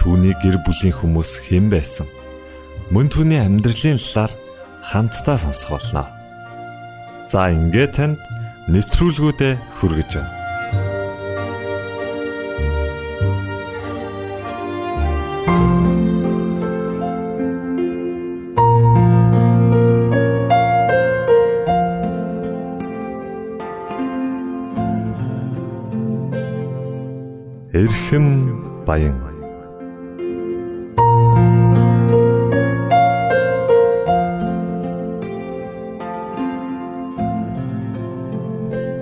түүний гэр бүлийн хүмүүс хэн байсан? Мөн түүний амьдралын талаар хамтдаа сонсох болно. За ингээд танд нэвтрүүлгүүдэд хүргэж байна. Эрхэм баян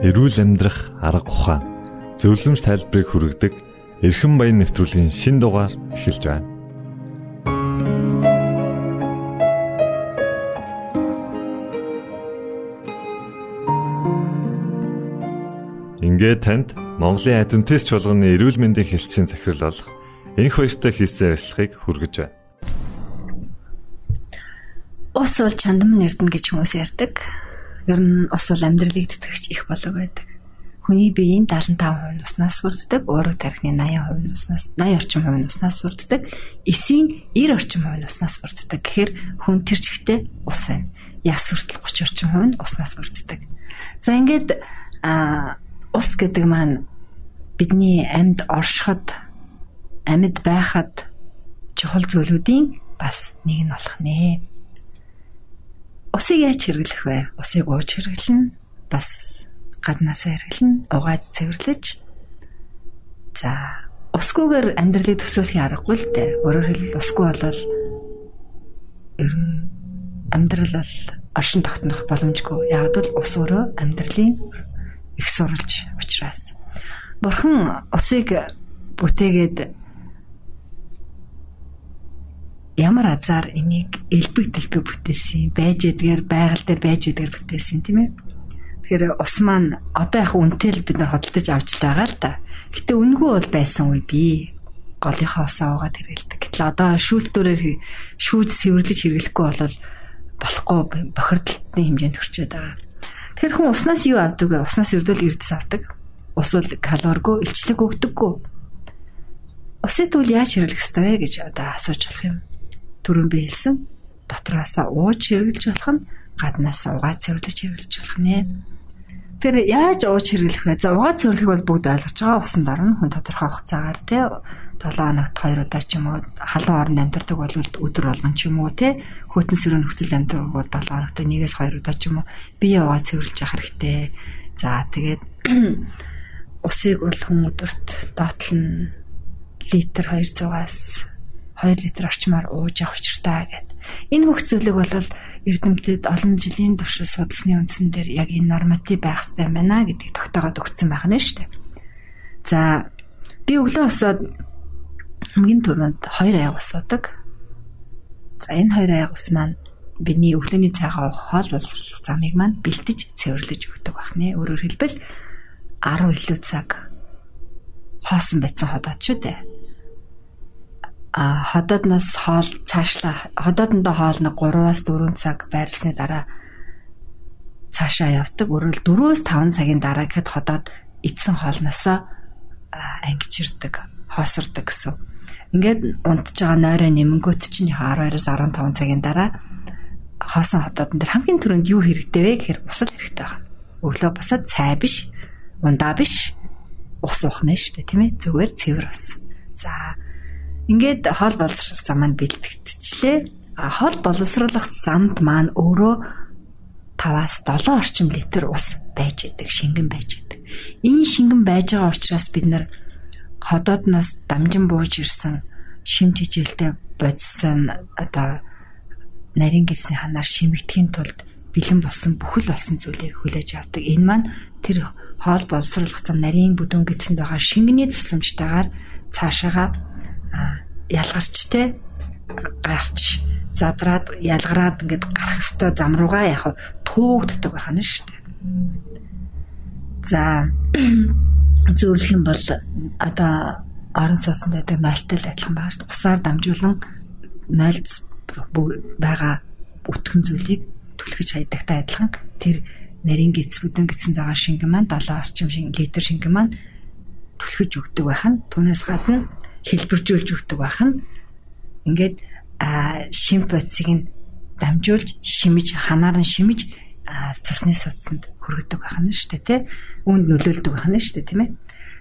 эрүүл амьдрах арга ухаан зөвлөмж тайлбарыг хүргэдэг эрхэм баян нэвтрүүлгийн шин дугаар эхэлж байна. Ингээд танд Монголын адвентист чуулганы эрүүл мэндийн хэлтсийн захирал болох энх баяртай хийсэн ярилцлагыг хүргэж байна. Ус бол чандам нэрдэн гэж хүмүүс ярьдаг. Ер нь ус бол амьдралыг тэтгэгч их болог байдаг. Хүний биеийн 75% нь уснаас бүрддэг, уурэг тархины 80% нь уснаас 80 орчим хувь нь уснаас бүрддэг, эсийн 90 орчим хувь нь уснаас бүрддэг. Тэгэхээр хүн тэр чигтээ ус байна. Яс хүртэл 30 орчим хувь нь уснаас бүрддэг. За ингээд а ус гэдэг маань бидний амьд оршиход амьд байхад чухал зүйлүүдийн бас нэг нь болох нэ. Усыг яаж хэрэглэх вэ? Усыг ууж хэрэглэнэ. Бас гаднаасаа хэрэглэнэ. Угааж цэвэрлэж. За, усгүйгээр амьдралыг төсөөлөх аргагүй л дээ. Өөрөөр хэлбэл усгүй болвол ер нь амьдрал бол оршин тогтнох боломжгүй. Яг л ус өөрөө амьдралын их сурвалж учраас. Бурхан усыг бүтээгээд ямар азар энийг элбэг дэлбэг бүтээсэн байж эдгээр байгаль дээр байж эдгээр бүтээсэн тийм ээ. Тэгэхээр ус маань одоо яг үнэтэй л бид нар хөдөлж авч байгаа л да. Гэтэ үнгүй бол байсан үе би голынхаа усаа угаад хэрэгэлдэг. Гэтэл одоо шүүлтүүрээр шүүж сэвэрлэж хэрэглэхгүй бол болохгүй бохирдлтны хэмжээнд хүрчээд байгаа. Тэгэхээр хүн уснаас юу авдаг вэ? Уснаас өрдөөл эрдэс авдаг. Ус бол калоргүй, илчлэг өгдөггүй. Усыг тэгвэл яаж хэрэглэх ёстой вэ гэж одоо асууж болох юм түрүүн би хэлсэн дотроосоо ууж хэрэглэж болох нь гаднаасаа угаа цэвэрлэж хэрэглэж болох нэ. Тэр яаж ууж хэрэглэх вэ? За угаа цэвэрлэх бол бүгд ойлгож байгаа усанд орно. Хүн тодорхой хугацаагаар те 7 хоногт 2 удаа ч юм уу халуун орнд амьдардаг бол өдөр болгон ч юм уу те хөтөн сөрөг нөхцөл амьдардаг бол 7 хоногт нэгээс 2 удаа ч юм уу бие угаа цэвэрлж явах хэрэгтэй. За тэгээд усыг бол хүн өдөрт доотлон литр 200-аас 2 литр орчмоор ууж явах учиртай гэд. Энэ бүх зүйлийг бол эрдэмтэд олон жилийн туршид судалсны үндсэн дээр яг энэ норматив байх хэрэгтэй байна гэдгийг тогтоогоод өгсөн байх нь шүү дээ. За би өглөө усаад хамгийн түрүүнд 2 аяг усаадаг. За энэ 2 аяг ус маань бидний өглөөний цайгаа хоол боловсруулах замыг маань бэлтэж цэвэрлэж өгдөг байх нэ. Өөрөөр хэлбэл 10 илүү цаг хоосон байцсан ходоод шүү дээ а ходоодноос хоол цаашлаа ходоодондоо хоол нэг 3-аас 4 цаг байрлсны дараа цаашаа явдаг. Өөрөөр 4-өөс 5 цагийн дараа гэхэд ходоод эдсэн хоолноосоо ангижирдаг, хоосордог гэсэн. Ингээд унтж байгаа нойроо нэмэнгүүт чинь 12-оос 15 цагийн дараа хоосон ходоодон дээр хамгийн түрүүнд юу хэрэгтэй вэ гэхээр усал хэрэгтэй байна. Өглөө босоод цай биш, ундаа биш, ус уух нь шүү дээ, тийм ээ. Зүгээр цэвэр ус. За Ингээд хоол боловсруулах зам маань бэлтгэгдчихлээ. А хоол боловсруулах замд маань өөрөө 5-аас 7 орчим литр ус байж идэг, шингэн байж идэг. Энэ шингэн байж байгаа учраас бид нар ходоодноос дамжин бууж ирсэн шимт хичээлтэй бодсон одоо нарийн гэлсний ханаар шимэгдэхийн тулд бэлэн болсон бүхэл болсон зүйлийг хүлээж авдаг. Энэ маань тэр хоол боловсруулах зам нарийн бүдүүн гэлсэнд байгаа шингэний тусламжтайгаар цаашаага ялгарчтэй гарч задраад ялгараад ингээд гарах ёстой зам руугаа яг туугддаг байх нь шүү дээ. За зөөрлөх юм бол одоо орон сууцнд байдаг нойлтой л адилхан байгаа шүү дээ. Усаар дамжуулан нойлц байгаа өтгөн зүйлийг түлхэж хайдагтай адилхан тэр нарийн гиз бүдэн гизэнд байгаа шингэн маань 7 орчим шингэн литр шингэн маань түлхэж өгдөг байх нь түүнээс гадна хэлбэржүүлж өгдөг байх нь ингээд шим бодисыг нь дамжуулж шимэж ханаар нь шимэж цусны судсанд хүргэдэг байх нь шүү дээ тий. Үүнд нөлөөлдөг байх нь шүү дээ тийм ээ.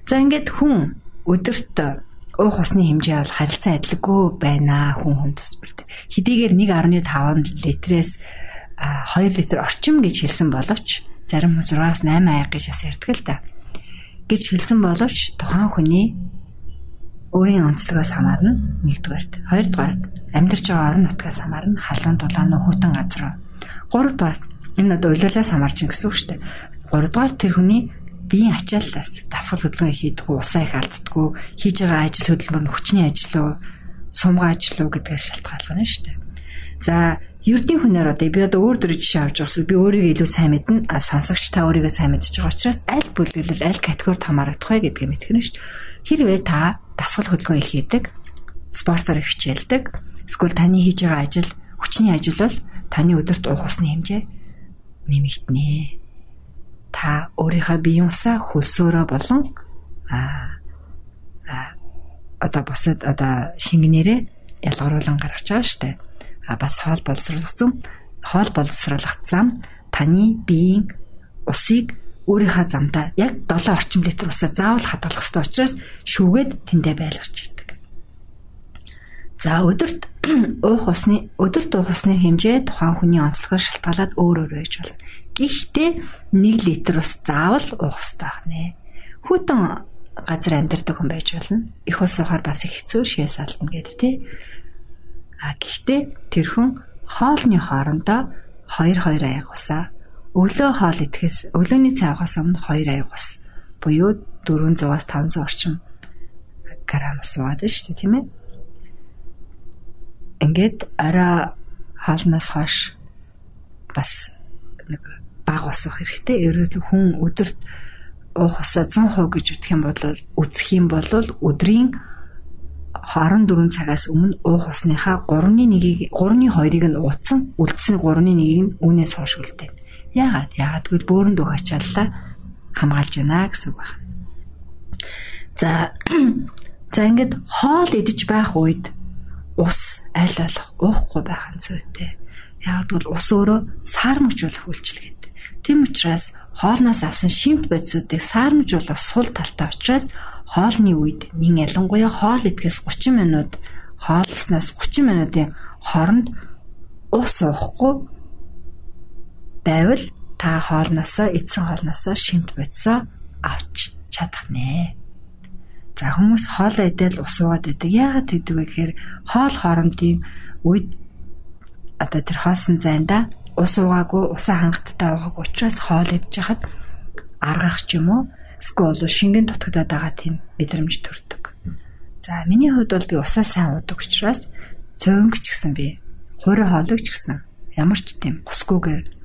За ингээд хүн өдөрт уух усны хэмжээ бол харилцан адилгүй байна хүн хүн төсбөрт. Хэдийгээр 1.5 литрээс 2 литр орчим гэж хэлсэн боловч зарим хүмүүс 6-8 аяг гэж бас ярьдаг л да. гэж хэлсэн боловч тухайн хүний өөрийн онцлогоос хамаарна нэгдүгээрт. Хоёрдугаарт амьдарч байгаа орон нутгаас хамаарна халуун дулаан нөхөтөн газар. Гуравдугаарт энэ одоо уйлалаас хамаарч гэсэн үг шүү дээ. Гуравдугаар тэр хүний биеийн ачааллаас дасгал хөдөлгөөн хийдэг усаа их алддаггүй хийж байгаа ажил хөдөлмөр нь хүчний ажил уу сумгаа ажил уу гэдгээс шалтгаална шүү дээ. За ердийн хүнээр одоо би одоо өөр төрөж жишээ авч байгаас би өөрийгөө илүү сайн мэднэ а сонсогч та өөрийгөө сайн мэдж байгаа учраас аль бүлэглэл аль категорид хамаарах вэ гэдгийг мэдгэнэ шүү дээ. Хэрвээ та дасгал хөдөлгөөн их хийдэг, спортоор их хичээлдэг, эсвэл таны хийж байгаа ажил хүчний ажил бол таны өдөрт уух усны хэмжээ нэмэгдэнэ. Та өөрийнхөө биеийн усаа хөлсөөрөө болон а одоо бусад одоо шингэнээрээ ялгаруулан гаргаж байгаа штэ. А бас хоол боловсруулах зам, хоол боловсруулах зам таны биеийн усыг өөрийнхөө замдаа яг 7 орчим литр усаа заавал хадгалах ёстой учраас шүүгээд тэндээ байлгарч идэг. За өдөрт уух усны өдөрт уух усны хэмжээ тухайн хүний онцлогоос шалтгаалаад өөр өөр байж болно. Гэхдээ 1 литр ус заавал уух ёстой байна. Хүүтэн газар амьдардаг хүн байж болно. Их ус уухаар бас их хэцүү шээс алдна гэд тээ. А гэхдээ тэр хүн хоолны хоорондоо 2 2 аяг усаа өглөө хоол идэхээс өглөөний цай авахаас өмнө 2 аяг ус буюу 400-аас 500 орчим грамм ус уугаад байна шүү дээ тийм ээ. Ингээд орой хоолноос хойш бас нэг баг ус уух хэрэгтэй. Ерөөд хүн өдөрт уух усаа 100% гэж үтх юм бол үсэх юм бол өдрийн 24 цагаас өмнө уух усныхаа 3-ны 1-ийг 3-ны 2-ыг нь ууцсан, үлдсэн 3-ны 1-ийг нь үүнээс хойш үлдээн. Яагаад? Яагаад гэвэл бөөрөнд өгөх ачааллаа хамгаалж байна гэсэн үг байна. За за ингээд хоол идэж байх үед ус аль болох уухгүй байх нь зүйтэй. Яг бол ус өөрөө саармжуулах үйлчилгээд. Тэм учраас хоолноос авсан шимт бодисуудыг саармжуулах сул талтай учраас хоолны үед мин ялангуяа хоол идэхээс 30 минут хоолсноос 30 минутын хооронд ус уухгүй байвал та хоолноосоо эдсэн хоолноосоо шимт бодисоо авч чадах нэ. За хүмүүс хоол идэл ус уугаад байдаг. Яагаад гэдэг вэ гэхээр хоол хоорондын үед одоо тэр хоосон зайнда ус уугаагүй усаа хангалттай уугаагүй учраас хоол идэж хахад аргах ч юм уу эсвэл шингэн дутагдаад байгаа тийм мэдрэмж төрдөг. За миний хувьд бол би усаа сайн уудаг учраас цөөнгч гэсэн би хуурай хоолойч гэсэн ямар ч тийм гусгүйгээр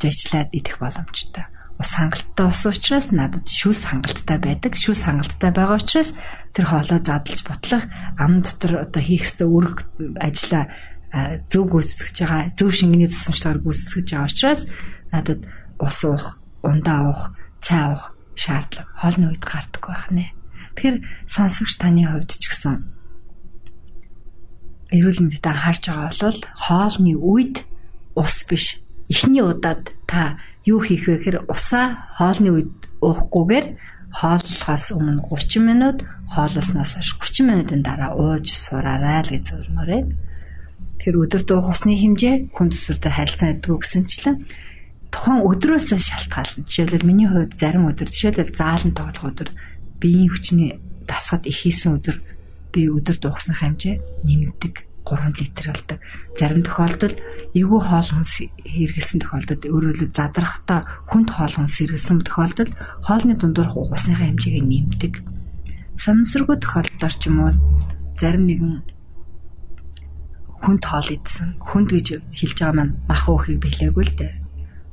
зажлаад идэх боломжтой. Ус хангалттай ус учраас надад шүүс хангалттай байдаг. Шүүс хангалттай байгаа учраас тэр хоолоо задлж бутлах ам дотор одоо хийх ёстой үүрэг ажлаа зөв гүйцэтгэж байгаа, зөв шингэний тусламжтайгаар гүйцэтгэж байгаа учраас надад ус уух, ундаа уух, цай уух шаардлага хоолны үед гардаг байх нэ. Тэгэхээр сонсогч таны хувьд ч гэсэн эрүүл мэндэд анхаарч байгаа бол хоолны үед ус биш эхний удаад та юу хийх вэ гэхээр усаа хоолны үед уухгүйгээр хооллохоос өмнө 30 минут, хооллосноос хойш 30 минутын дараа ууж сураарай л гэж зөвлөмөрөө. Тэр өдөр дуух усны хэмжээ хүн төсвөртэй харилцан байдгүй гэсэнчлэн тухайн өдрөөс шалтгаална. Жишээлбэл миний хувьд зарим өдөр жишээлбэл заалан тоглох өдөр биеийн хүчний дасгад их хийсэн өдөр би өдөр дуусах хэмжээ нэмэгдэг 3 литр болдог. Зарим тохиолдолд эвгүй хоол хүнс хэрэгэлсэн тохиолдолд өөрөөр задрахтаа хүнд хоол хүнс хэрэгэлсэн тохиолдолд хоолны дундуур усныхаа хэмжээг нэмдэг. Санамсаргүй тохиолдолд ч юм уу зарим нэгэн хүнд хоол идсэн. Хүнд гэж хэлж байгаа маань мах уухыг бэлээгүй л дээ.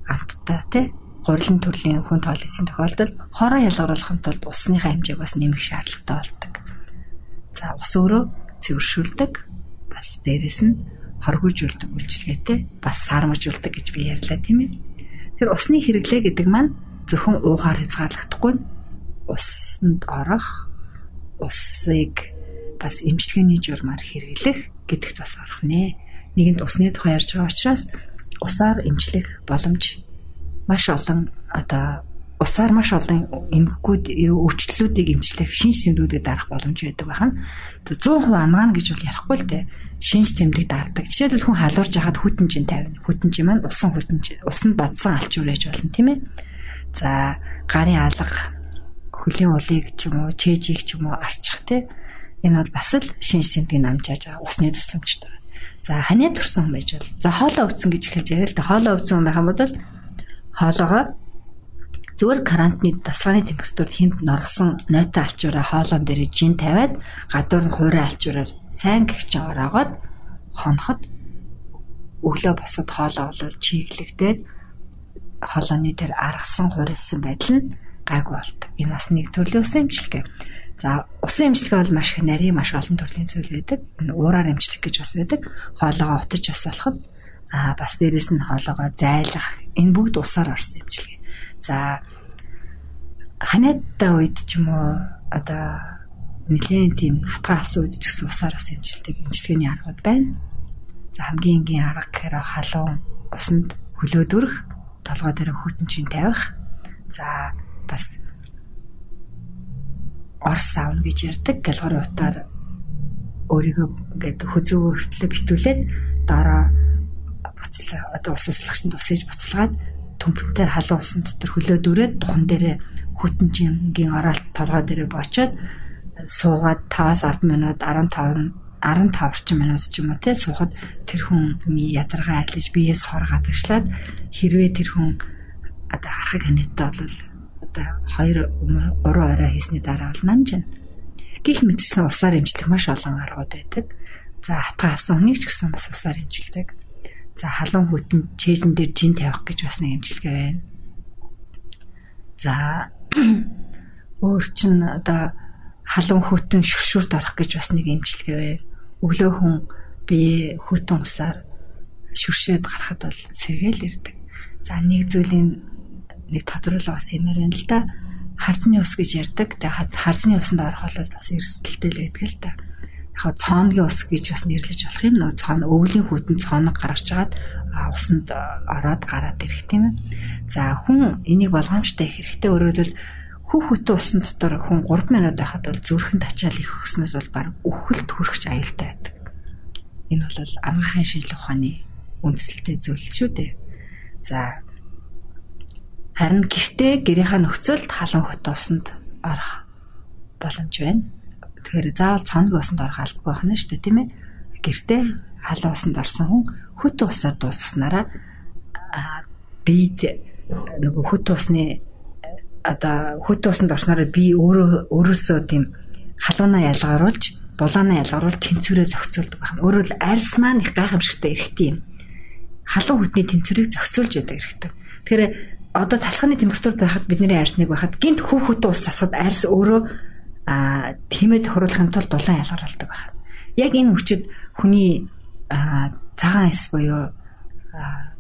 Амттай тий гурилан төрлийн хүнд хоол идсэн тохиолдолд хороо ялгаруулахын тулд усныхаа хэмжээг бас нэмэх шаардлагатай болдог. За ус өөрөө цэвэршүүлдэг бас дээрэс нь хоргожүүлдэг үйлчлэгээтэй бас сармажуулдаг гэж би ярьлаа тийм ээ. Тэр усны хэрэглээ гэдэг маань зөвхөн уухаар хязгаарлагдахгүй усанд орох усыг бас эмчилгээний журмаар хэрэглэх гэдэгт бас орох нэ. Нэгэнд усны тухай ярьж байгаа учраас усаар эмчлэх боломж маш олон одоо усаар маш олон эмгэгүүд өвчлөлүүдийг эмчлэх шинж тэмдгүүдийг дарах боломж байдаг байна. 100% ангаана гэж бол ярихгүй л дээ шинж тэмдэг даардаг. Жишээлбэл хүн халуурж хахад хүтэнжин тавина. Хүтэнжин маань усан хүтэнж, усанд бадсан алчуур ээж болно тийм ээ. За гарын алга, хөлийн улыг ч юм уу, чэжийг ч юм уу арчих тий. Энэ бол бас л шинж тэмдгийг намжааж байгаа усны төслөмжтэй. За ханиа төрсөн хүн байж бол. За хоолоо өвцөн гэж эхэлж яриа л да. Хоолоо өвцөн хүн байх юм бол хоолоогоо зүгээр карантины дасгааны температурт хэмт норгосон нойтон алчуураа хоолоон дээр жин тавиад гадуур нь хуурай алчуураар сайн гихч ороогоод хоноход өглөө босоод хоолоо олвол чиглэгдээд хоолооны дээр аргасан хуурайсан байдал нь гайгүй болдог. Энэ бас нэг төрлийн усан эмчилгээ. За усан эмчилгээ бол маш их нарийн маш олон төрлийн зүйл байдаг. Энэ уураар эмчлэх гэж бас байдаг. Хоолоогоо утаж бас болоход аа бас дээрэс нь хоолоогоо зайлах энэ бүгд усаар орсон эмчилгээ. За ханиадтай үед ч юм уу одоо нэгэн тийм хатгаа асан үед ч гэсэн усаар бас эмчилдэг эмчилгээний аргууд байна. За хамгийн энгийн арга гэхээр халуун усанд хөлөөд өрөх, толгой дээр хүтэн чин тавих. За бас ор савн гэж ярддаг галгарын утаар өөрийгөө ингээд хүзүүгөө хүртлээ битүүлээд дараа буцлаа одоо ус услагчд усээж буцалгаад төмпөнтэй халуун усан дотор хөлөө дүрээд духан дээрээ хүтэн жимгийн оролт толгой дээрээ бочоод суугаад 5-10 минут 15 15 орчим минут ч юм уу те суухад тэр хүн ядаргаа арилж биеэс хор гадагшлаад хэрвээ тэр хүн одоо харахыг ханиадтай бол одоо 2 3 орой хийсний дараа бол намжина. Гэх мэтчлэн усаар эмчлэх маш олон аргууд байдаг. За хатгаа авсан хүнийг ч гэсэн бас усаар эмчилдэг. За халуун хүтэн чэйжэн дээр жин тавих гэж бас нэг эмчилгээ байна. За өөр чин одоо халуун хүтэн шүршүрд орох гэж бас нэг эмчилгээ байна. Өглөө хүн бие хүтэн усаар шүршээд гарахад бол сэргээл ирдэг. За нэг зүйлийн нэг тодруулга бас юмэр байна л да. Харзны ус гэж ярьдаг. Тэгээ харзны усанд орох бол бас эрсдэлтэй л байдаг л да яг цооногийн ус гэж бас нэрлэж болох юм нөө цоон өвлийн хүтэн цооног гаргаж чагаад усанд ороод гараад ирэх тийм ээ. За хүн энийг болгоомжтой их хэрэгтэй өөрөлдвөл хүү хүтэн усан дотор хүн 3 минут байхад бол зүрхэнд ачаал их өгснөөс бол баг өхөлт хүрэх аюултай байдаг. Энэ бол амгаахын шинжилгээ ухааны үндсэлтэй зүйл шүү дээ. За харин гэртээ гэрийнхаа нөхцөлд халуун хөт усанд орох боломж байна. Тэгэхээр заавал цоног усанд орох албагүй байна шүү дээ, тийм ээ. Гэртээ халуун усанд орсон хүн хөт усаар дуусгаснараа бид нөгөө хөт усны одоо хөт усанд орсноор би өөрөө өөрөөсөө тийм халуунаа ялгаруулж, дулаанаа ялгаруулж тэнцвэрээ зохицуулдаг байна. Өөрөөр арьс маань их гайхамшигтай эрхтэй юм. Халуун хөтний тэнцвэрийг зохицуулж яадаг эрхтэй. Тэгэхээр одоо талхны температурд байхад бидний арьсныг байхад гинт хүүхэд ус засахад арьс өөрөө а тиймээ тохируулахын тулд дулаан ялгаралдаг байна. Яг энэ хүчит хүний цагаан эс буюу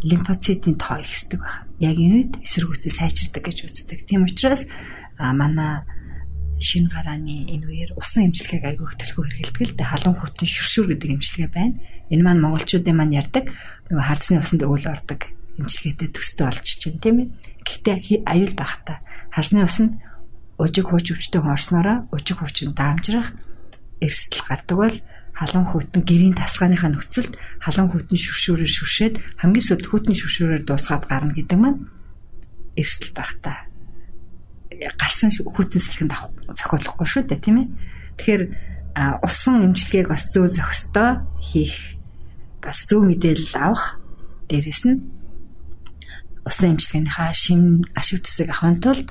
лимфоцитийн тоо ихсдэг байна. Яг энэ үед эсэргүүцээ сайжирдаг гэж үздэг. Тийм учраас манай шин гарааны энэ үеэр усан эмчилгээг айгүй хөтөлгөө хэрэгэлдэг л дээ. Халуун хүтэн шүршүр гэдэг эмчилгээ байна. Энэ маань монголчуудын маань ярьдаг нөгөө хардсны усанд өвөл ордог эмчилгээтэй төстэй болж чинь тийм ээ. Гэхдээ аюул багтаа. Харсны ус нь ужиг хууч өвчтөн орсноороо ужиг хуучин даамжрах эрсдэл гардаг бол халуун хүйтэн гэрийн тасгааныхаа нөхцөлд халуун хүйтэн шүршүүрээр шүршээд хамгийн сүүлд хүйтэн шүршүүрээр дуусгаад гарна гэдэг маань эрсдэл байх та. Гарсан хүйтэн сэлхэнд авах зохиолохгүй шүү дээ тийм ээ. Тэгэхээр усан эмчилгээг бас зөв зохистой хийх бас зөв мэдээлэл авах дээрэс нь усан эмчилгээнийхаа шим ашиг тусыг авахын тулд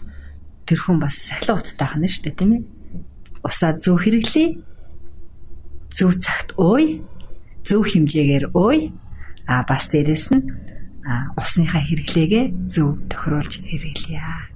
тэр хүн бас сахилга уттай хана шүү дээ тийм ээ. Усаа зөв хэрэглэе зөв цагт ууй, зөв хэмжээгээр ууй. А бас дээрэс нь усныхаа хэрэглээгээ зөв тохируулж хэрэглэе.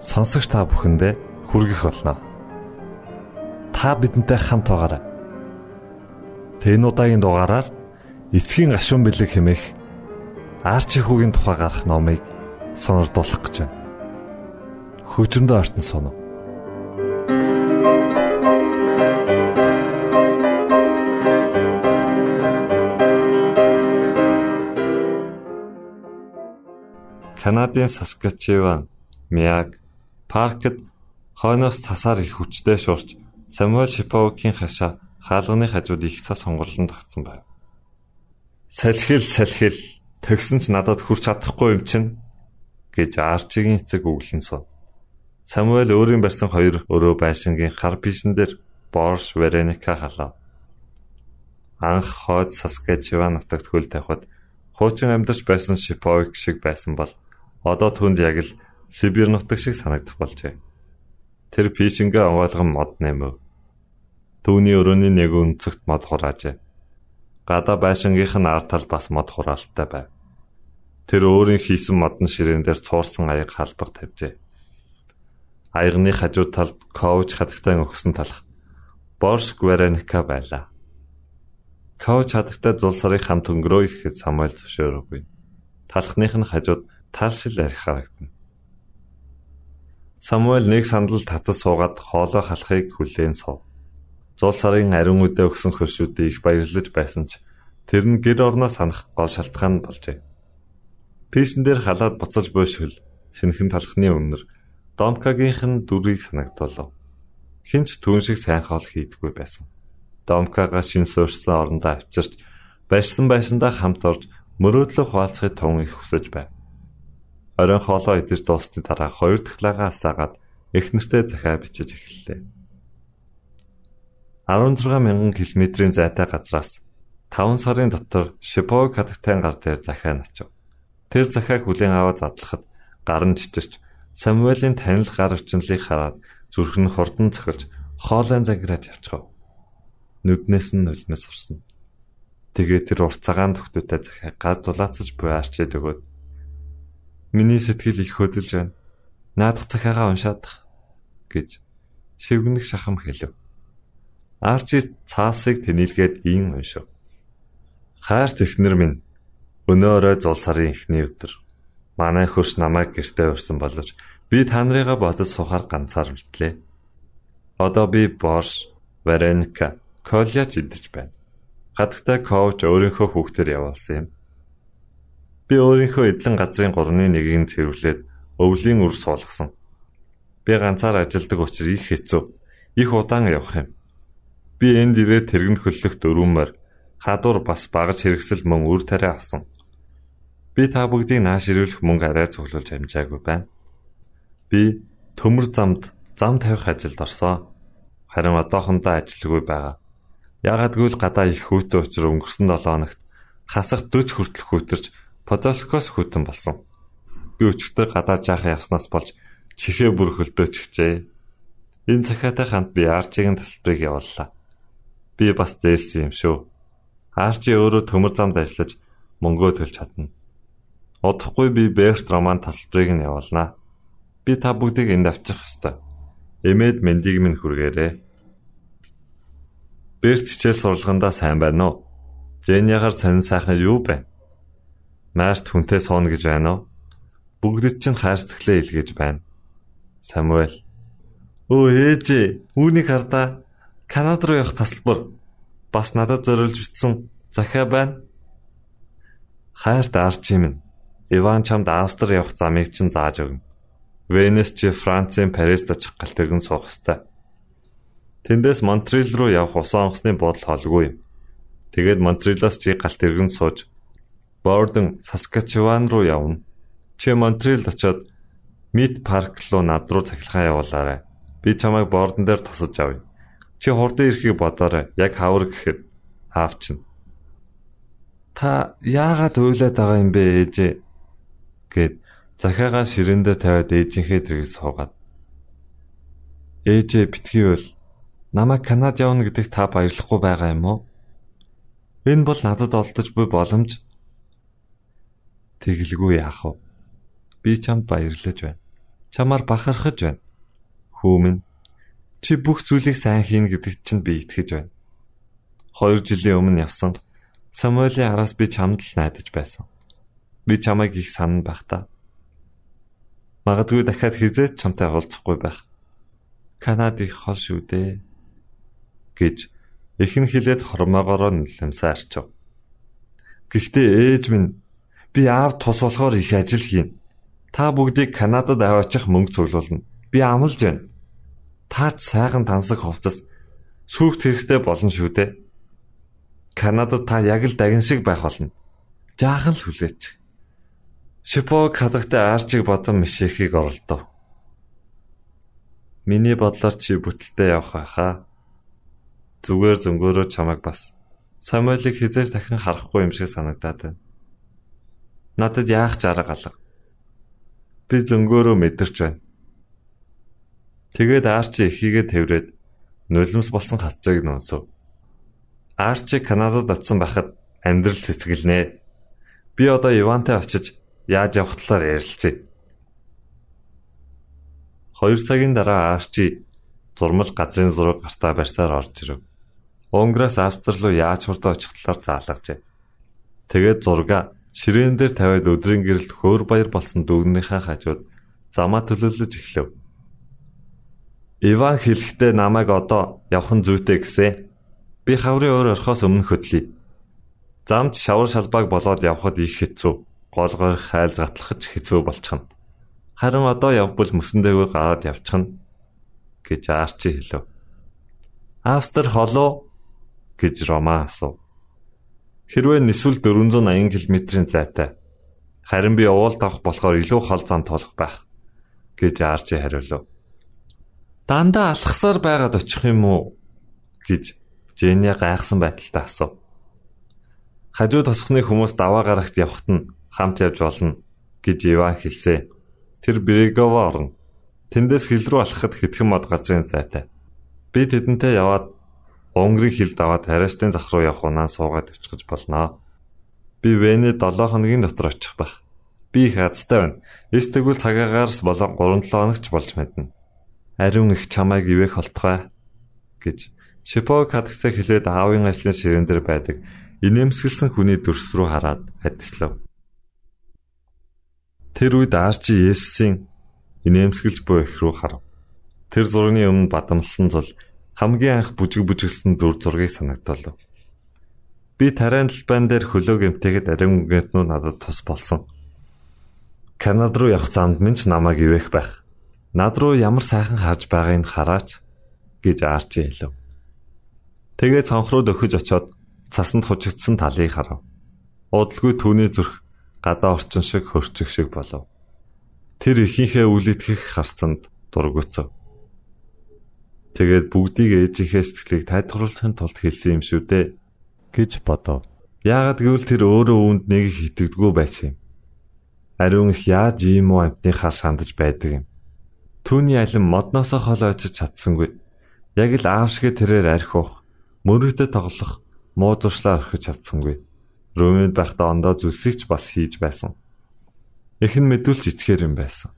сонсогч та бүхэндээ хүргэх болно. Та бидэнтэй хамт байгаарай. Тэн удаагийн дугаараар эцгийн гашуун бэлэг хэмээх Арчи хүүгийн тухай гарах номыг сонирдуулах гэж байна. Хөгжмөдөө артн соно. Канадын Саскачеван, Миаг, Паркд хойноос тасаар их хүчтэй шуурч Самуэль Шиповкийн хашаа хаалганы хажууд их цас сонгорлон тогтсон байв. Салхил салхил төгсөн ч надад хүрч чадахгүй юм чинь гэж Арчигийн эцэг өглөн сун. Самуэль өөрийн барьсан хоёр өрөө байшингийн хар бишэн дээр Борш Вереника халав. Анх хойд Саскачеван нутагт хөл тавихад хуучин амьдарч байсан Шиповик шиг байсан бол Одоо түнд яг л Сибирь нутаг шиг санагдах болжээ. Тэр пишингээ онгойлгон мод нэмэв. Түүний өрөөний нэг өнцөгт мод хураажээ. Гадаа байшингийнх нь ард тал бас мод хураалттай байв. Тэр өөрийн хийсэн модон ширээн дээр цуурсан аяг халбаг тавьжээ. Аягны хажуу талд коуч хатагтай өгсөн талх Борш Гвараника байлаа. Коуч хатагтай зул сарын хамт өнгөрөө ихэд Самуэль зөвшөөрөөгүй. Талхных нь хажууд таалшил арх харагдана. Самуэль нэг сандал татас суугаад хоолой халахыг хүлээн суув. Зул сарын ариун үдэ өгсөн хөршүүдийг их баярлаж байсан ч тэр нь гэр орноо санах гол шалтгаан болжээ. Пишн дээр халаад буцаж буйшгал шинхэн талхны өмнөр Домкагийнх нь дүрийг санагдуулав. Хинч түүн шиг сайн хоол хийдэггүй байсан. Домкага шин суурьсан орондоо авчирч барьсан байшиндаа хамт орж мөрөөдлөх хуваалцахыг тун их хүсэж байв. Оройн хоолоо идэж дуусны дараа хоёр дахь лагаа асаагаад их нэртэй захиа бичиж эхэллээ. 16 мянган км-ийн зайтай газраас 5 сарын дотор Шипог хатагтай гар дээр захиа очив. Тэр захиаг хүлээн аваад задлахад гар нь чичирч Самуэлийн танил гар орчнолыг хараад зүрх нь хурдан цохилж хоолой заграад явчихав. Нүднээс нь нулимс урсна. Тэгээ тэр урт цагаан төгтөтэй захиа гад дулаацаж буй арчээд өгөөд Миний сэтгэл их хөдөлж байна. наадах захиагаа уншаадах гэж шивгэнэх шахам хэлв. Арчи цаасыг тэнилгээд ийн уншив. Хайр технэр минь өнөөрөө зул сарын эхний өдөр манай хөрш намайг гэртээ урьсан боловч би та нарыгаа бодож сухаар ганцаар үлдлээ. Одоо би Борш, Варенка, Коляч идэж байна. Гадагтай коуч өөрийнхөө хүүхдээр явуулсан юм. Би өөрийнхөө эдлэн газрын 3-1-ийг цэвэрлээд өвлийн үр суулгасан. Би ганцаар ажилдаг учраас их хэцүү. Их удаан явах юм. Би энд ирээд тэргэнд хөллөх дөрвөмөр хадуур бас багаж хэрэгсэл мөн үр тариа авсан. Би та бүгдийг нааш ирүүлэх мөнгө арай цуглуулж амжаагүй байна. Би төмөр замд зам тавих ажилд орсон. Харин одоохондоо ажилгүй байгаа. Яагад гэвэл гадаа их хүүтэн учраа өнгөрсөн 7 хоногт хасах 40 хүртэл хүүтэрч Подолскос хүүтэн болсон. Би өчигдөр гадаа жаахан явснаас болж чихээ бүр хөлдөөчихжээ. Энэ цахиатай хамт би Арчигийн тасалбарыг явууллаа. Би бас дээлсэн юм шүү. Арчи өөрөө төмөр замд ажиллаж мөнгөө төлж чадна. Удахгүй би Берт роман тасалбарыг нь явуулнаа. Би та бүгдийг энд авчих ёстой. Эмээд мэндийг минь хүргээрэй. Берт хичээл сурлагандаа сайн байна уу? Жениагаар сонин сайхан юу байна? Март хүнтэй сууна гэж байна уу? Бүгдэд чинь хайр сэтгэлээ илгээж байна. Самуэль. Өө ээжээ, үүнийг хардаа Канада руу явах тасалбар бас надад зориулж бичсэн захиа байна. Хайрт арч юм. Иван чамд Австри явах замыг чинь зааж өгнө. Венес чи Францын Парист очих галт тэргэн суух ёстой. Тэндээс Монтрил руу явах усан онгоцны бодол холгүй. Тэгээд Монтрилоос чи галт тэргэн сууж Бордон, Саскачеван руу явна. Чи Монтрил очоод Мид парк руу над руу цахилгаан явуулаарай. Би чамайг бордон дээр тосож авъя. Чи хурдан ирэхийг бодоорой. Яг хавар гэхэд аавчин. Та яагаад уйлаад байгаа юм бэ ээжээ? гэд захиагаа ширэндээ тавиад ээжийнхээ дэргийг суугаад ээжээ битгий бол намайг Канад явна гэдэгт та баярлахгүй байгаа юм уу? Энэ бол надад олдож буй боломж. Тэгэлгүй яах вэ? Би чамд баярлаж байна. Чамаар бахархаж байна. Хүүмэн чи бүх зүйлийг сайн хийн гэдэгт чинь би итгэж байна. Хоёр жилийн өмнө явсан Самуэлийн араас би чамд л найдаж байсан. Би чамайг их санана байх та. Магадгүй дахиад хизээч чамтай уулзахгүй байх. Канад их хол шүү дээ гэж ихэн хилээд хормоогоороо нэлэмсээ арчив. Гэхдээ ээж минь би аав тус болохоор их ажил хийн. Та бүгдийг Канадад аваачих мөнгө цуглуулна. Би амлаж байна. Таач сайхан тансаг хувцас сүүхт хэрэгтэй болно шүү дээ. Канадад та яг л дагин шиг байх болно. Жаахан л хүлээч. Шипог хадагтай арчиг бодон мишэхийг оролдов. Миний бодлоор чи бүтэлтэй явах байхаа. Зүгээр зөнгөөрөө чамайг бас Самуэлийг хизээж дахин харахгүй юм шиг санагдаад байна. Надад яах ч арга алга. Би зөнгөөрөө мэдэрч байна. Тэгээд Арчи ихийгээ тэрврээд нулимс болсон хацыг нөөсөв. Арчи Канадад очсон байхад амьдрал цэцгэлнэ. Би одоо Ивантай очиж яаж явах талаар ярилцъя. 2 цагийн дараа Арчи зурмал газрын зураг гартаа барьсаар орж ирэв. Унграас Австри руу яаж хурдан очих талаар заалгажээ. Тэгээд зурга ширээн дээр тавиад өдрийн гэрэлд хөөр баяр болсон дүүнийхээ хажууд замаа төлөвлөж эхлэв. Иван хэлэхдээ намайг одоо явах нь зүйтэй гэсэн. Би хаврын өөр орхоос өмнө хөдлөе. Замд шавар шалбааг болоод явхад их хэцүү гоолгоор хайлз гатлахж хэцүү болчихно. Харин одоо явбал мөсөн дээгүүр гараад явчихна гэж Арчи хэлв. Австр холоо гэж Рома асуув. Хэрвээ нисвэл 480 км-ийн зайтай. Харин би уулд авах болохоор илүү хол зам толох байх гэж Арчи хариулв. Дандаа алхасаар байгаад очих юм уу гэж Жэниа гайхсан байдалтай асуув. Хажуу тосхны хүмүүс даваа гарагт явхад нь хамт явж болно гэж Иван хэлсэн. Тэр Брегово орно. Тэндээс хил рүү алхахад хэдхэн мод газрын зайтай. Би тэдэнтэй яваад Унгарын хил даваад тариаштай зах руу явах унаа суугаад өчгөж болно. Би Венэ 7 хоногийн дотор очих байх. Би их азтай байна. Эс тэгвэл цагаагаарс болон 3-7 хоногч болж мэднэ. Ариун их чамайг ивэх болтугай гэж Шипо кадагсаа хэлээд аавын ажлын ширээн дээр байдаг инээмсэглсэн хүний дүрс рүү хараад адислав. Тэр үед Арчи Есүсийн инээмсэглж буй их рүү харав. Тэр зургийн өмнө бадамлсан зул хамгийн анх бүжиг бүжиглсэн дүр зургийг санагдуулав. Би тариан талбайн дээр хөлөө гэмтээхэд ариун гэнтнүү надад тус болсон. Канад руу явах замд минь ч намайг ивэх байх. Над руу ямар сайхан харж байгааг хараач гэж Арчи хэлв. Тэгээ цонх руу дөхөж очоод цасанд хужигдсан талыг харав. Удалгүй түүний зүрх гадаа орчин шиг хөрчих шиг болов. Тэр ихийнхээ үл итгэх харцанд дургуцав. Тэгээд бүгдийг ээжийнхээ сэтгэлийг тайлбарлахын тулд хэлсэн юм шүү дээ гэж бодов. Яагаад гэвэл тэр өөрөө үүнд нэг их итгэдэггүй байсан юм. Ариун их яаж ийм үү амтныхаар шандаж байдаг юм. Түүний алин модноосоо хол очиж чадсангүй. Яг л аав шиг тэрээр арх уух, мөрөгдөд тоглох, муу зуршлаа орхиж чадсангүй. Румынд байхдаа ондоо зүсэгч бас хийж байсан. Нь мэдүүлж ичгээр юм байсан.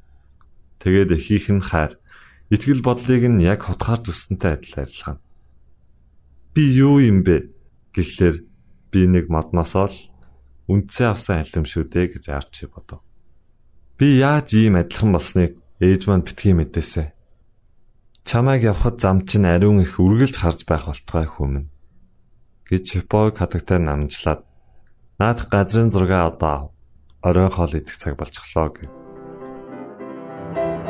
Тэгээд эхийнх нь хайр, итгэл бодлыг нь яг хутгаар зүснэнтэй адил арилгана. Би юу юм бэ? Гэхдээ би нэг модносоо л үндсээ авсан алим шүү дээ гэж арчи бодов. Би яаж ийм адилхан болсныг ээж маань битгий мэдээсэ. Чамайг явхад зам чинь ариун их үргэлж харж байх болтугай хүмүн гэж Шипог хатагтай намжлаад наадах газрын зургаа одоо оройн хоол идэх цаг болчихлоо гэв.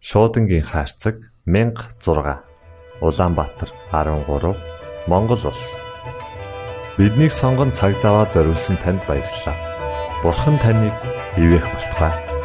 Шуудангийн хаяцаг 16 Улаанбаатар 13 Монгол улс Биднийг сонгон цаг зав аваад зориулсан танд баярлалаа. Бурхан таныг ивээх болтугай.